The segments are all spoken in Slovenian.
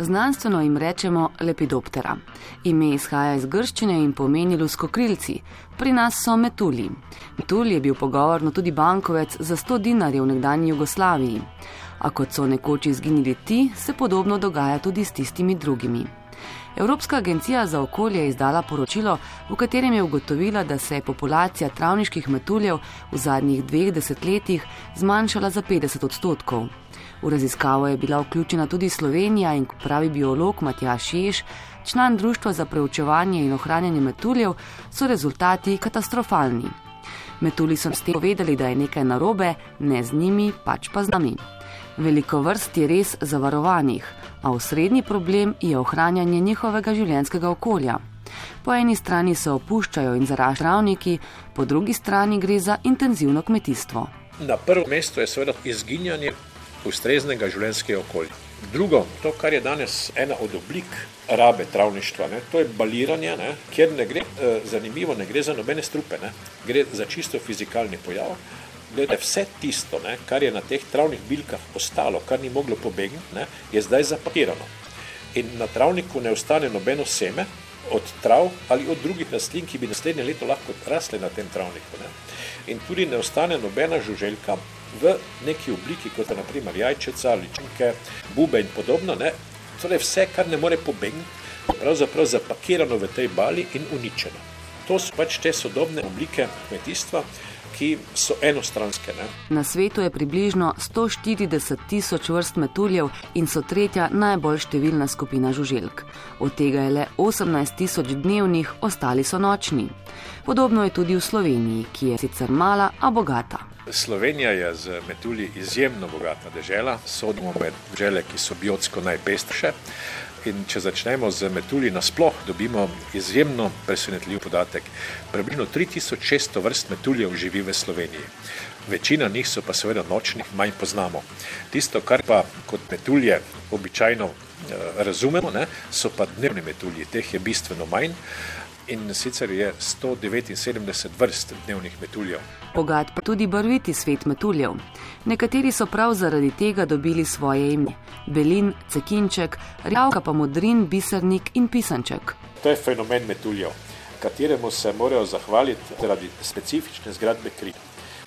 Znanstveno jim rečemo lepidoptera. Ime izhaja iz grščine in pomeni luskokrilci. Pri nas so metuli. Metul je bil pogovorno tudi bankovec za 100 dinarjev v nekdanji Jugoslaviji. A kot so nekoč izginili ti, se podobno dogaja tudi s tistimi drugimi. Evropska agencija za okolje je izdala poročilo, v katerem je ugotovila, da se je populacija travniških metuljev v zadnjih dveh desetletjih zmanjšala za 50 odstotkov. V raziskavo je bila vključena tudi Slovenija in pravi biolog Matjaš Ješ, član Društva za preučevanje in ohranjanje metuljev, so rezultati katastrofalni. Metuli so s tem povedali, da je nekaj narobe, ne z njimi, pač pa z nami. Veliko vrst je res zavarovanih, a osrednji problem je ohranjanje njihovega življenjskega okolja. Po eni strani se opuščajo in zaraščajo travniki, po drugi strani gre za intenzivno kmetijstvo. Na prvem mestu je seveda izginjanje ustreznega življenjskega okolja. Drugo, to, kar je danes ena od oblik rabe travništva, ne, to je baliranje, ne, kjer ne gre, eh, zanimivo, ne gre za nobene strupe, ne, gre za čisto fizikalni pojav. Glede, vse tisto, ne, kar je na teh travnih bilkah ostalo, kar ni moglo pobegniti, je zdaj zapakirano. In na travniku ne ostane nobeno seme od trav ali od drugih rastlin, ki bi naslednje leto lahko rasle na tem travniku. Ne. In tudi ne ostane nobena žuželjka, v neki obliki, kot je naprimer jajčica, ličinke, bube in podobno. Ne? Torej vse, kar ne more pobegniti, pravzaprav zapakirano v tej bali in uničeno. To so pač te sodobne oblike kmetijstva, ki so enostranske. Ne? Na svetu je približno 140 tisoč vrst metuljev in so tretja najbolj številna skupina žuželk. Od tega je le 18 tisoč dnevnih, ostali so nočni. Podobno je tudi v Sloveniji, ki je sicer mala, a bogata. Slovenija je z metulji izjemno bogata država, sodimo med države, ki so biotsko najpestrejše. In če začnemo z metulji nasploh, dobimo izjemno presenetljiv podatek. Približno 3600 vrst metuljev živi v Sloveniji. Večina njih so pa seveda nočnih, manj poznamo. Tisto, kar pa kot metulje običajno eh, razumemo, ne, so pa dnevni metulji, teh je bistveno manj in sicer je 179 vrst dnevnih metuljev. Bogat pa tudi barviti svet metuljev. Nekateri so prav zaradi tega dobili svoje ime: Belin, Cekinček, Rjavka pa modrin, bisernik in pisanček. To je fenomen metuljev, kateremu se morajo zahvaliti zaradi specifične zgradbe krila.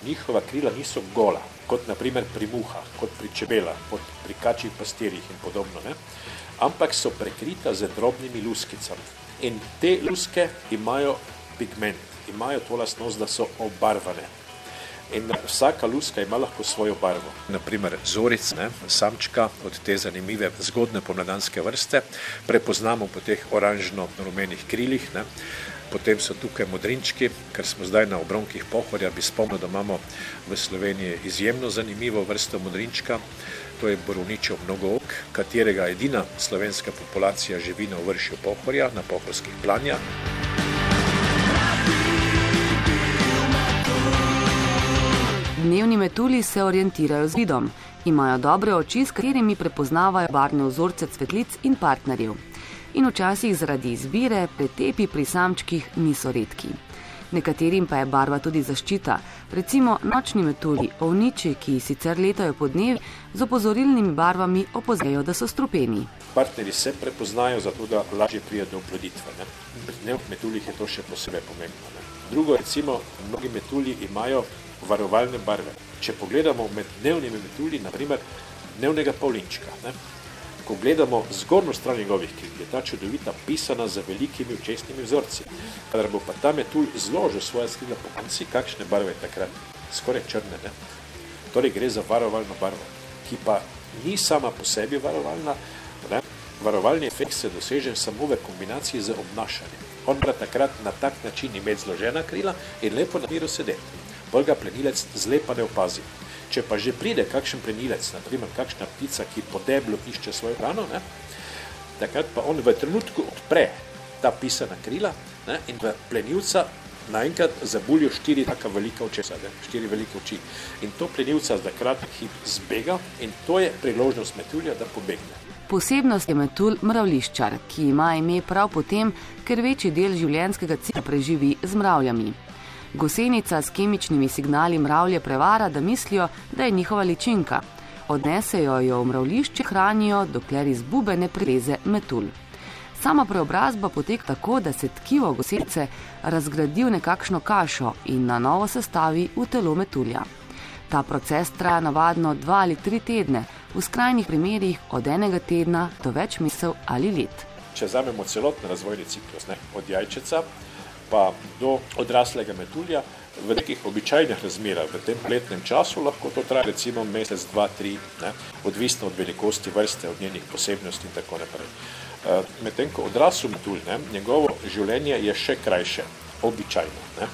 Njihova krila niso gola, kot naprimer pri muhah, kot pri čebelah, kot pri kačjih pastirjih in podobno, ne? ampak so prekrita z drobnimi luskicami. In te luske imajo pigment, imajo to lastnost, da so obarvane. In vsaka luska ima lahko svojo barvo. Naprimer, zoric, ne, samčka od te zanimive zgodne pomladanske vrste, prepoznamo po teh oranžno-rumenih krilih. Ne. Potem so tukaj modrinčki, ker smo zdaj na obronkih pohorja, bi spomnil, da imamo v Sloveniji izjemno zanimivo vrsto modrinčka to je borovničev mnogook, katerega edina slovenska populacija živi na vršju pohorja, na pohorskih planjah. Dnevni metuli se orientirajo z vidom. Imajo dobre oči, s katerimi prepoznavajo barvne vzorce cvetlic in partnerjev. In včasih zaradi izbire pretepi pri samčkih niso redki nekaterim pa je barva tudi zaščita. Recimo nočni metulji, ovniči, ki sicer letajo po dnevi, z opozorilnimi barvami opozorjajo, da so strupeni. Partnerji se prepoznajo zato, da lažje pride do oploditve. Pri dnevnih metuljih je to še posebej pomembno. Ne? Drugo, recimo, mnogi metulji imajo varovalne barve. Če pogledamo med dnevnimi metulji, naprimer dnevnega pavlinčka, ne? Ko gledamo zgornjo stran njegovih kril, je ta čudovita pisana z velikimi očesnimi vzorci. Kadar bo pa ta metulj zložil svoje skrila po konci, kakšne barve takrat? Skoraj črne, ne? Torej gre za varovalno barvo, ki pa ni sama po sebi varovalna, ne? Varovalni efekt se doseže samo v kombinaciji z obnašanjem. On mora takrat na tak način imeti zložena krila in lepo na miru sedeti. Bolj ga plenilec zlepa ne opazi. Če pa že pride kakšen plenilec, naprimer kakšna ptica, ki po deblu išče svojo hrano, ne, takrat pa on v trenutku odpre ta pisana krila ne, in v plenilca naenkrat zabuljo štiri taka velika očesa, ne, štiri velike oči. In to plenilca za kratek hip zbega in to je priložnost metulja, da pobegne. Posebnost je metulj mravliščar, ki ima ime prav potem, ker večji del življenjskega cikla preživi z mravljami. Gosenica s kemičnimi signali mravlje prevara, da mislijo, da je njihova ličinka. Odnesejo jo v mravlišče, hranijo, dokler iz bube ne prileze metulj. Sama preobrazba poteka tako, da se tkivo gosece razgradi v nekakšno kašo in na novo sestavi v telo metulja. Ta proces traja navadno dva ali tri tedne, v skrajnih primerjih od enega tedna do več mesecev ali let. Če vzamemo celotni razvojni ciklus, ne, od jajčeca pa do odraslega metulja, v nekih običajnih razmerah, v tem letnem času, lahko to traja recimo mesec, dva, tri, ne, odvisno od velikosti vrste, od njenih posebnosti in tako naprej. Eh, medtem ko odrasel metulj, ne, njegovo življenje je še krajše, običajno. Ne.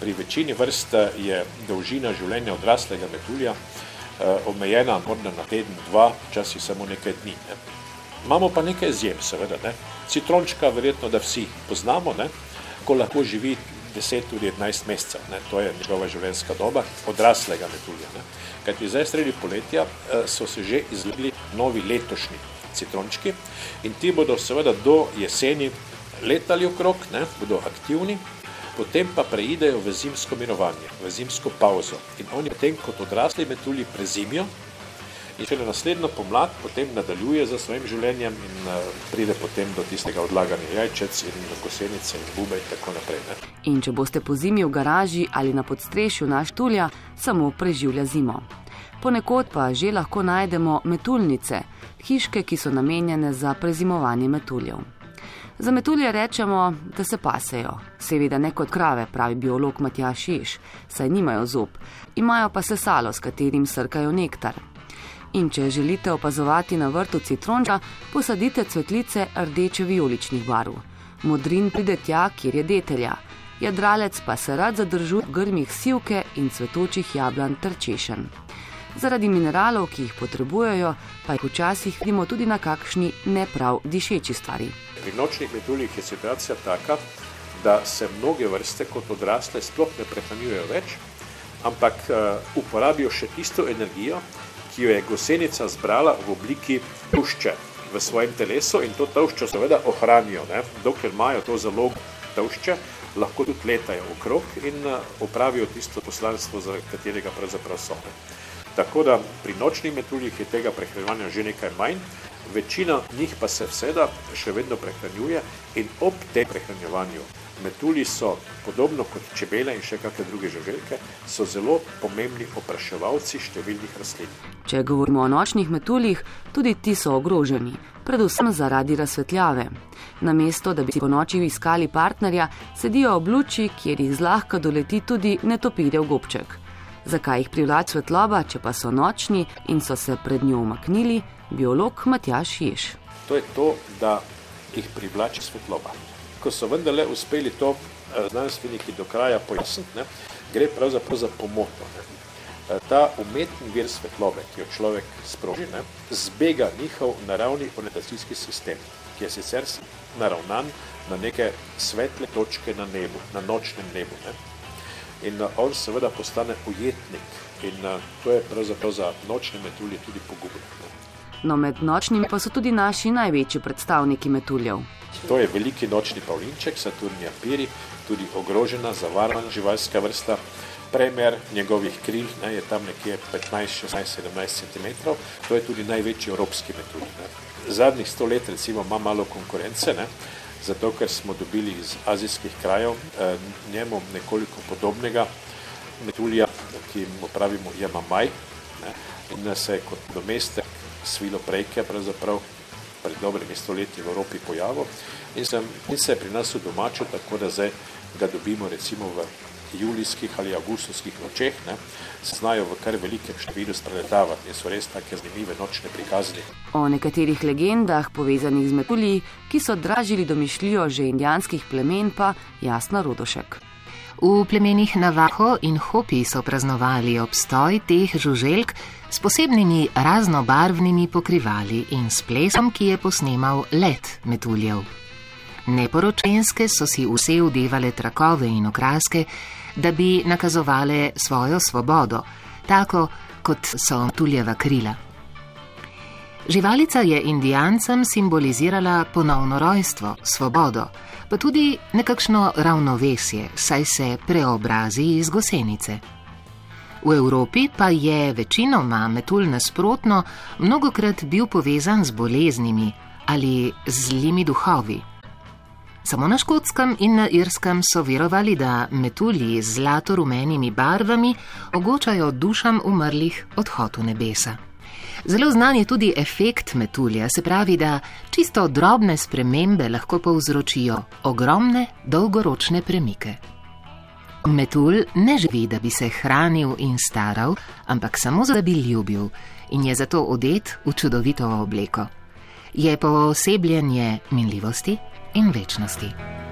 Pri večini vrst je dolžina življenja odraslega metulja eh, omejena morda na teden, dva, včasih samo nekaj dni. Ne. Imamo pa nekaj izjem, seveda. Ne. Citrončka, verjetno, da vsi poznamo, ne, ko lahko živi 10 ali 11 mesecev, ne, to je njegova življenjska doba odraslega metulja. Ne. Kajti zdaj sredi poletja eh, so se že izlegli novi letošnji citrončki in ti bodo seveda do jeseni letali okrog, ne, bodo aktivni, potem pa preidejo v zimsko mirovanje, v zimsko pauzo. In oni potem kot odrasli metulji prezimijo in šele naslednjo pomlad potem nadaljuje za svojim življenjem in uh, pride potem do tistega odlaganja jajčec in gosenice in bube in tako naprej. Ne. In če boste po zimi v garaži ali na podstrešju naš tulja, samo preživlja zimo. Ponekod pa že lahko najdemo metuljnice, hiške, ki so namenjene za prezimovanje metuljev. Za metulje rečemo, da se pasejo. Seveda ne kot krave, pravi biolog Matjaš Ješ, saj nimajo zob, imajo pa sesalo, s katerim srkajo nektar. In če želite opazovati na vrtu citronča, posadite cvetlice rdeče-vijoličnih barv. Modrin pride tja, kjer je detelja. Jadralec pa se rad zadržuje v grmih sivke in cvetočih jablan ter češen. Zaradi mineralov, ki jih potrebujejo, pa jih včasih vidimo tudi na kakšni neprav dišeči stvari. Pri nočnih metuljih je situacija taka, da se mnoge vrste kot odrasle sploh ne prehranjujejo več, ampak uh, uporabijo še tisto energijo, ki jo je gosenica zbrala v obliki tušče v svojem telesu in to tuščo seveda ohranijo. Ne? Dokler imajo to zalog tušče, lahko tudi letajo okrog in uh, opravijo tisto poslanstvo, za katerega pravzaprav so. Tako da pri nočnih metuljih je tega prehranjevanja že nekaj manj, večina njih pa se vseda še vedno prehranjuje in ob tem prehranjevanju metulji so, podobno kot čebele in še kakšne druge žuželke, so zelo pomembni opraševalci številnih rastlin. Če govorimo o nočnih metuljih, tudi ti so ogroženi, predvsem zaradi razsvetljave. Namesto, da bi si po noči iskali partnerja, sedijo ob luči, kjer jih zlahka doleti tudi netopirjev gobček. Zakaj jih privlači svetloba, če pa so nočni in so se pred njo umaknili, biolog Matjaš Ješ. To je to, da jih privlači svetloba. Ko so vendarle uspeli to eh, znanstveniki do kraja pojasniti, ne, gre pravzaprav za pomoto. Ne. Eh, ta umetni vir svetlobe, ki jo človek sproži, ne, zbega njihov naravni orientacijski sistem, ki je sicer naravnan na neke svetle točke na nebu, na nočnem nebu. Ne. In uh, on seveda postane ujetnik in to je pravzaprav za nočne metulje tudi pogubno. Ne. No, med nočnimi pa so tudi naši največji predstavniki metuljev. To je veliki nočni pavlinček, Saturnija piri, tudi ogrožena, zavarana živalska vrsta. Premer njegovih kril ne, je tam nekje 15, 16, 17 cm. To je tudi največji evropski metulj. Ne. Zadnjih sto let recimo ima malo konkurence, ne, zato ker smo dobili iz azijskih krajev eh, njemu nekoliko podobnega metulja, ki mu pravimo Yamamaj. Ne, in se kot domestek svilo prejke, pravzaprav pred dobrimi stoletji v Evropi pojavil in, sem, in se je pri nas v domačo, tako da zdaj ga dobimo recimo v julijskih ali avgustovskih nočeh, ne, se znajo v kar velikem številu spreletavati in so res take zanimive nočne prikazni. O nekaterih legendah povezanih z metulji, ki so dražili domišljijo že indijanskih plemen, pa jasno rodošek. V plemenih Navaho in Hopi so praznovali obstoj teh žuželk s posebnimi raznobarvnimi pokrivali in s plesom, ki je posnemal let metuljev. Neporočenske so si vse vdevale trakove in okraske, da bi nakazovale svojo svobodo, tako kot so tuljeva krila. Živalica je indijancem simbolizirala ponovno rojstvo, svobodo, pa tudi nekakšno ravnovesje, saj se preobrazi iz gosenice. V Evropi pa je večinoma metulj nasprotno mnogokrat bil povezan z boleznimi ali zlimi duhovi. Samo na škotskem in na irskem so verovali, da metulji z zlato-rumenimi barvami ogočajo dušam umrlih odhod v nebesa. Zelo znan je tudi efekt metulja, se pravi, da čisto drobne spremembe lahko povzročijo ogromne dolgoročne premike. Metulj ne živi, da bi se hranil in staral, ampak samo da bi ljubil in je zato odet v čudovito obleko. Je poosebljenje minljivosti in večnosti.